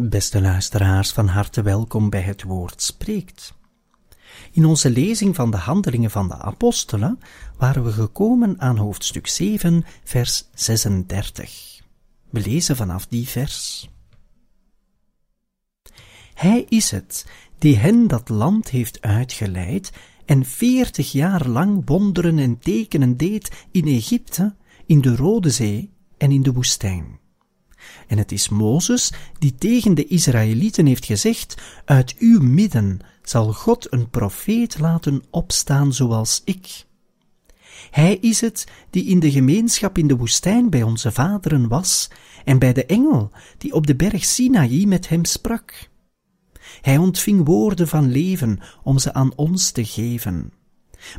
Beste luisteraars, van harte welkom bij het woord spreekt. In onze lezing van de Handelingen van de Apostelen waren we gekomen aan hoofdstuk 7, vers 36. We lezen vanaf die vers. Hij is het die hen dat land heeft uitgeleid en veertig jaar lang wonderen en tekenen deed in Egypte, in de Rode Zee en in de woestijn. En het is Mozes die tegen de Israëlieten heeft gezegd, uit uw midden zal God een profeet laten opstaan zoals ik. Hij is het die in de gemeenschap in de woestijn bij onze vaderen was en bij de engel die op de berg Sinaï met hem sprak. Hij ontving woorden van leven om ze aan ons te geven.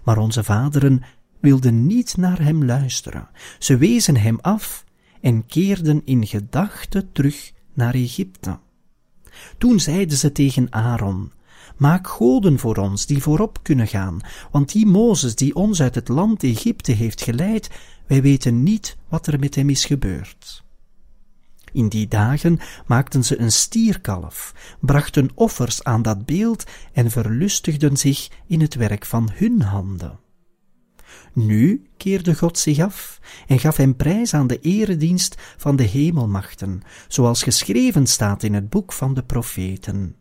Maar onze vaderen wilden niet naar hem luisteren. Ze wezen hem af en keerden in gedachten terug naar Egypte. Toen zeiden ze tegen Aaron, Maak goden voor ons die voorop kunnen gaan, want die Mozes die ons uit het land Egypte heeft geleid, wij weten niet wat er met hem is gebeurd. In die dagen maakten ze een stierkalf, brachten offers aan dat beeld en verlustigden zich in het werk van hun handen. Nu keerde God zich af en gaf hem prijs aan de eredienst van de hemelmachten, zoals geschreven staat in het boek van de profeten.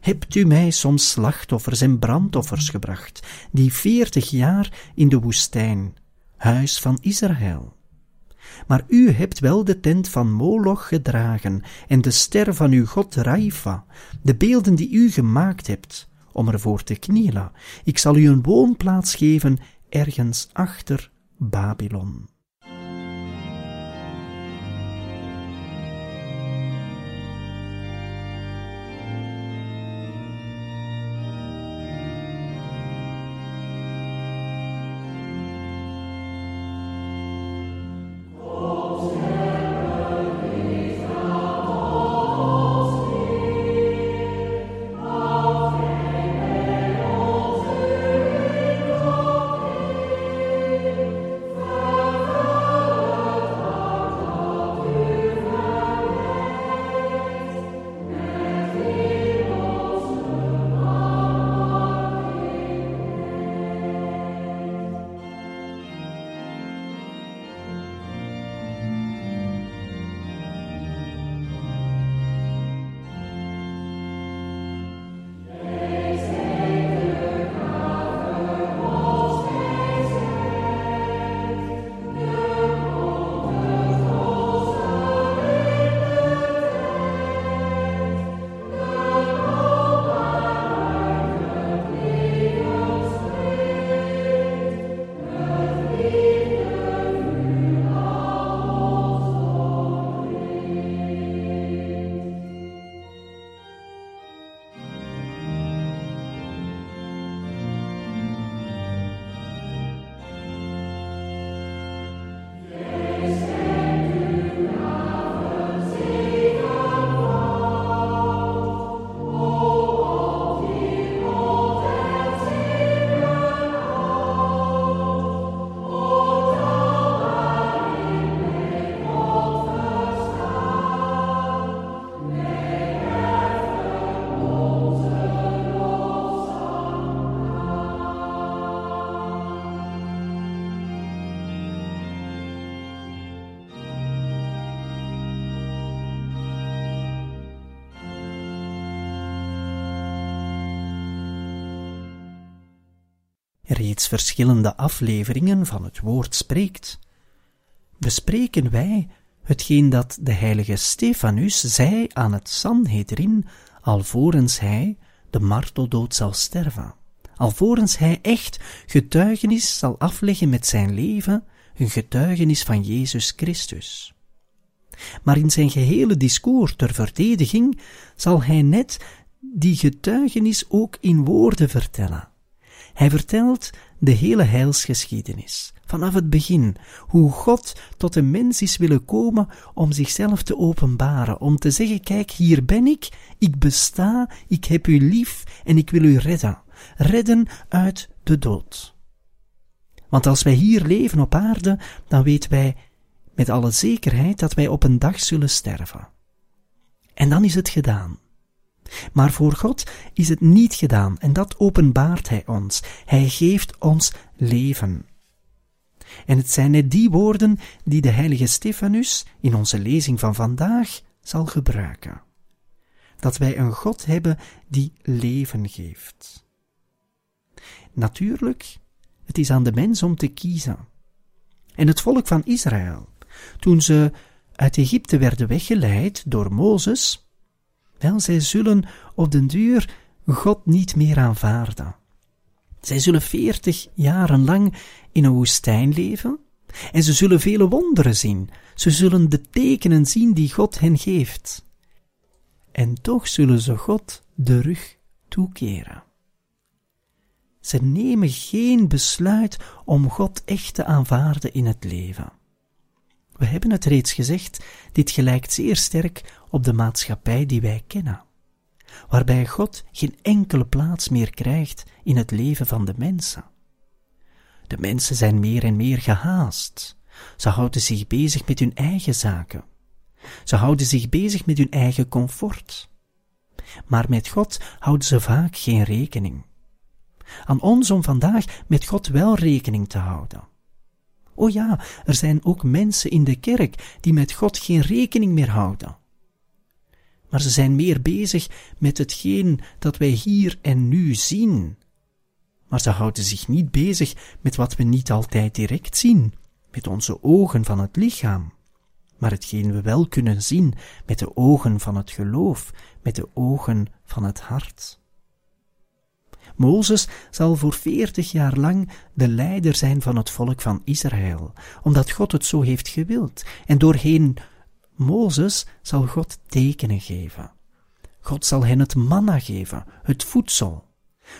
Hebt u mij soms slachtoffers en brandoffers gebracht, die veertig jaar in de woestijn, huis van Israël? Maar u hebt wel de tent van Moloch gedragen en de ster van uw god Raifa, de beelden die u gemaakt hebt, om ervoor te knielen. Ik zal u een woonplaats geven ergens achter Babylon. Reeds verschillende afleveringen van het woord spreekt, bespreken wij hetgeen dat de heilige Stefanus zei aan het Sanhedrin alvorens hij de marteldood zal sterven, alvorens hij echt getuigenis zal afleggen met zijn leven een getuigenis van Jezus Christus. Maar in zijn gehele discours ter verdediging zal hij net die getuigenis ook in woorden vertellen. Hij vertelt de hele heilsgeschiedenis, vanaf het begin, hoe God tot de mens is willen komen om zichzelf te openbaren, om te zeggen, kijk, hier ben ik, ik besta, ik heb u lief en ik wil u redden, redden uit de dood. Want als wij hier leven op aarde, dan weten wij met alle zekerheid dat wij op een dag zullen sterven. En dan is het gedaan. Maar voor God is het niet gedaan en dat openbaart Hij ons. Hij geeft ons leven. En het zijn net die woorden die de heilige Stefanus in onze lezing van vandaag zal gebruiken. Dat wij een God hebben die leven geeft. Natuurlijk, het is aan de mens om te kiezen. En het volk van Israël, toen ze uit Egypte werden weggeleid door Mozes, wel, zij zullen op den duur God niet meer aanvaarden. Zij zullen veertig jaren lang in een woestijn leven, en ze zullen vele wonderen zien. Ze zullen de tekenen zien die God hen geeft. En toch zullen ze God de rug toekeren. Ze nemen geen besluit om God echt te aanvaarden in het leven. We hebben het reeds gezegd, dit gelijkt zeer sterk op de maatschappij die wij kennen, waarbij God geen enkele plaats meer krijgt in het leven van de mensen. De mensen zijn meer en meer gehaast. Ze houden zich bezig met hun eigen zaken. Ze houden zich bezig met hun eigen comfort. Maar met God houden ze vaak geen rekening. Aan ons om vandaag met God wel rekening te houden. O ja, er zijn ook mensen in de kerk die met God geen rekening meer houden. Maar ze zijn meer bezig met hetgeen dat wij hier en nu zien. Maar ze houden zich niet bezig met wat we niet altijd direct zien, met onze ogen van het lichaam, maar hetgeen we wel kunnen zien met de ogen van het geloof, met de ogen van het hart. Mozes zal voor veertig jaar lang de leider zijn van het volk van Israël, omdat God het zo heeft gewild. En doorheen Mozes zal God tekenen geven. God zal hen het manna geven, het voedsel.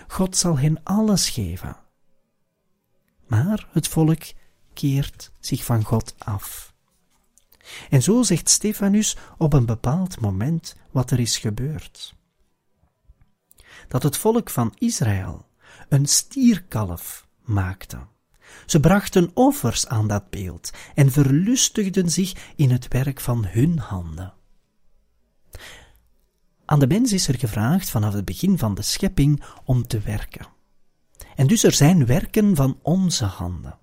God zal hen alles geven. Maar het volk keert zich van God af. En zo zegt Stefanus op een bepaald moment wat er is gebeurd dat het volk van Israël een stierkalf maakte. Ze brachten offers aan dat beeld en verlustigden zich in het werk van hun handen. Aan de mens is er gevraagd vanaf het begin van de schepping om te werken. En dus er zijn werken van onze handen.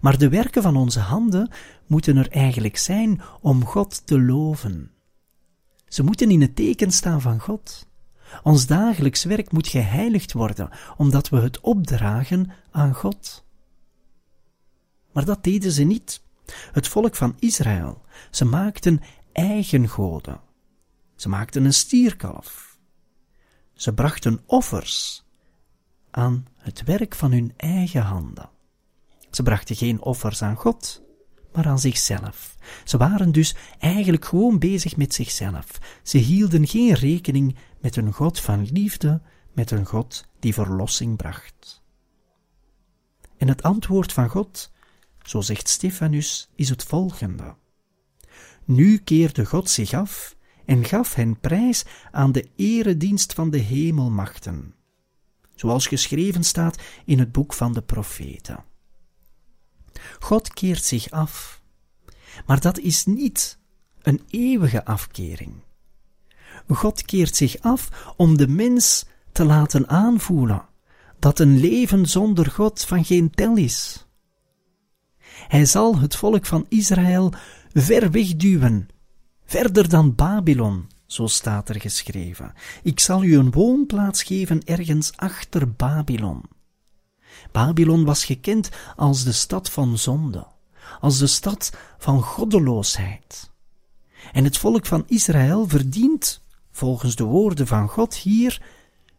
Maar de werken van onze handen moeten er eigenlijk zijn om God te loven. Ze moeten in het teken staan van God. Ons dagelijks werk moet geheiligd worden, omdat we het opdragen aan God. Maar dat deden ze niet. Het volk van Israël, ze maakten eigen goden. Ze maakten een stierkalf. Ze brachten offers aan het werk van hun eigen handen. Ze brachten geen offers aan God, aan zichzelf. Ze waren dus eigenlijk gewoon bezig met zichzelf. Ze hielden geen rekening met een God van liefde, met een God die verlossing bracht. En het antwoord van God, zo zegt Stefanus, is het volgende. Nu keerde God zich af en gaf hen prijs aan de eredienst van de hemelmachten, zoals geschreven staat in het boek van de profeten. God keert zich af, maar dat is niet een eeuwige afkering. God keert zich af om de mens te laten aanvoelen dat een leven zonder God van geen tel is. Hij zal het volk van Israël ver wegduwen, verder dan Babylon, zo staat er geschreven. Ik zal u een woonplaats geven ergens achter Babylon. Babylon was gekend als de stad van zonde, als de stad van goddeloosheid. En het volk van Israël verdient volgens de woorden van God hier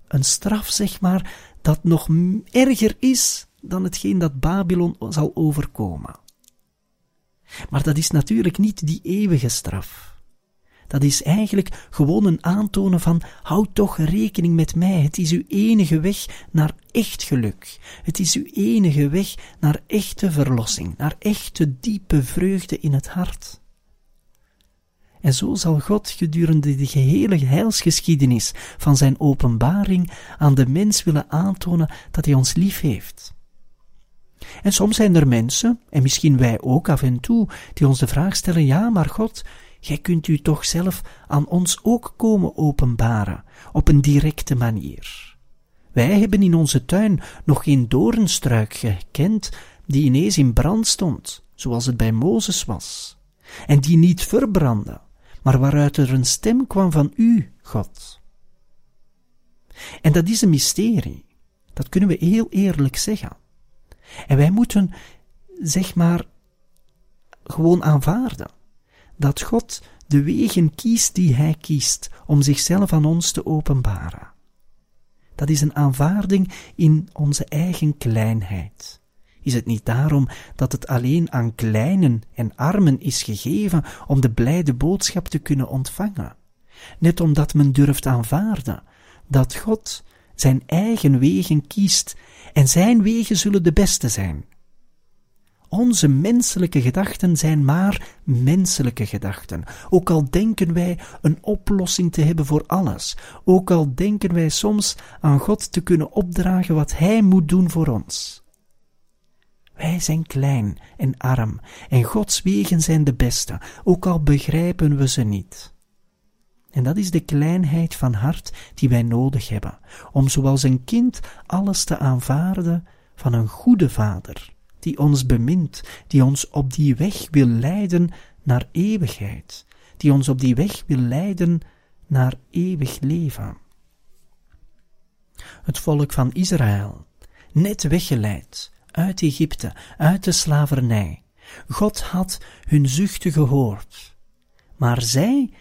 een straf, zeg maar, dat nog erger is dan hetgeen dat Babylon zal overkomen. Maar dat is natuurlijk niet die eeuwige straf. Dat is eigenlijk gewoon een aantonen van houd toch rekening met mij. Het is uw enige weg naar echt geluk. Het is uw enige weg naar echte verlossing, naar echte diepe vreugde in het hart. En zo zal God gedurende de gehele heilsgeschiedenis van zijn openbaring aan de mens willen aantonen dat hij ons lief heeft. En soms zijn er mensen, en misschien wij ook af en toe, die ons de vraag stellen, ja, maar God, Gij kunt u toch zelf aan ons ook komen openbaren, op een directe manier. Wij hebben in onze tuin nog geen doornstruik gekend die ineens in brand stond, zoals het bij Mozes was, en die niet verbrandde, maar waaruit er een stem kwam van u, God. En dat is een mysterie, dat kunnen we heel eerlijk zeggen. En wij moeten, zeg maar, gewoon aanvaarden dat God de wegen kiest die Hij kiest om zichzelf aan ons te openbaren. Dat is een aanvaarding in onze eigen kleinheid. Is het niet daarom dat het alleen aan kleinen en armen is gegeven om de blijde boodschap te kunnen ontvangen? Net omdat men durft aanvaarden dat God zijn eigen wegen kiest en zijn wegen zullen de beste zijn. Onze menselijke gedachten zijn maar menselijke gedachten. Ook al denken wij een oplossing te hebben voor alles, ook al denken wij soms aan God te kunnen opdragen wat Hij moet doen voor ons. Wij zijn klein en arm, en Gods wegen zijn de beste, ook al begrijpen we ze niet. En dat is de kleinheid van hart die wij nodig hebben, om zoals een kind alles te aanvaarden van een goede vader die ons bemint, die ons op die weg wil leiden naar eeuwigheid, die ons op die weg wil leiden naar eeuwig leven. Het volk van Israël, net weggeleid uit Egypte, uit de slavernij. God had hun zuchten gehoord, maar zij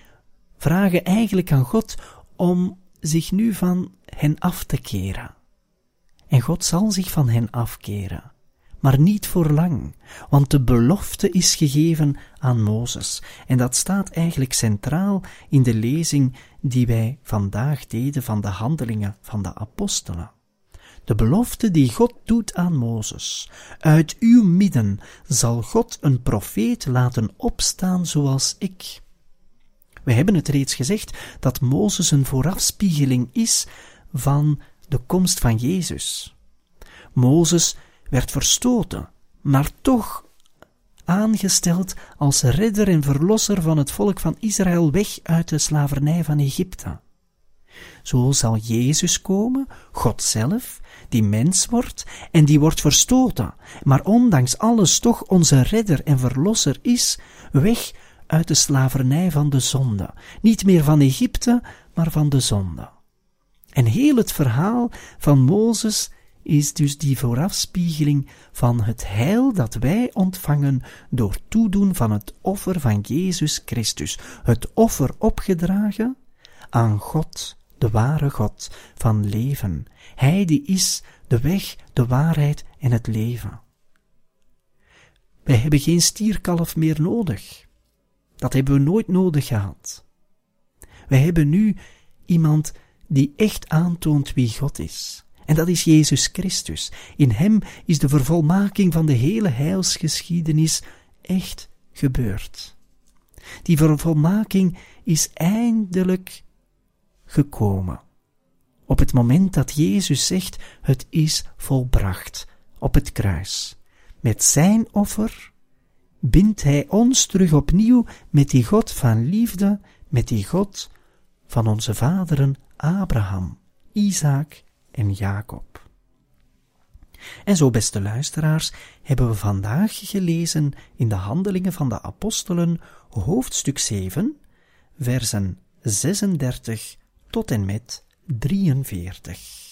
vragen eigenlijk aan God om zich nu van hen af te keren. En God zal zich van hen afkeren maar niet voor lang, want de belofte is gegeven aan Mozes. En dat staat eigenlijk centraal in de lezing die wij vandaag deden van de handelingen van de apostelen. De belofte die God doet aan Mozes. Uit uw midden zal God een profeet laten opstaan zoals ik. We hebben het reeds gezegd dat Mozes een voorafspiegeling is van de komst van Jezus. Mozes werd verstoten, maar toch aangesteld als redder en verlosser van het volk van Israël weg uit de slavernij van Egypte. Zo zal Jezus komen, God zelf, die mens wordt en die wordt verstoten, maar ondanks alles toch onze redder en verlosser is, weg uit de slavernij van de zonde, niet meer van Egypte, maar van de zonde. En heel het verhaal van Mozes is dus die voorafspiegeling van het heil dat wij ontvangen door toedoen van het offer van Jezus Christus, het offer opgedragen aan God, de ware God van leven. Hij die is de weg, de waarheid en het leven. Wij hebben geen stierkalf meer nodig. Dat hebben we nooit nodig gehad. Wij hebben nu iemand die echt aantoont wie God is. En dat is Jezus Christus. In Hem is de vervolmaking van de hele heilsgeschiedenis echt gebeurd. Die vervolmaking is eindelijk gekomen. Op het moment dat Jezus zegt, het is volbracht, op het kruis. Met zijn offer bindt hij ons terug opnieuw met die God van liefde, met die God van onze vaderen Abraham, Isaac en Jacob. En zo, beste luisteraars, hebben we vandaag gelezen in de Handelingen van de Apostelen, hoofdstuk 7, versen 36 tot en met 43.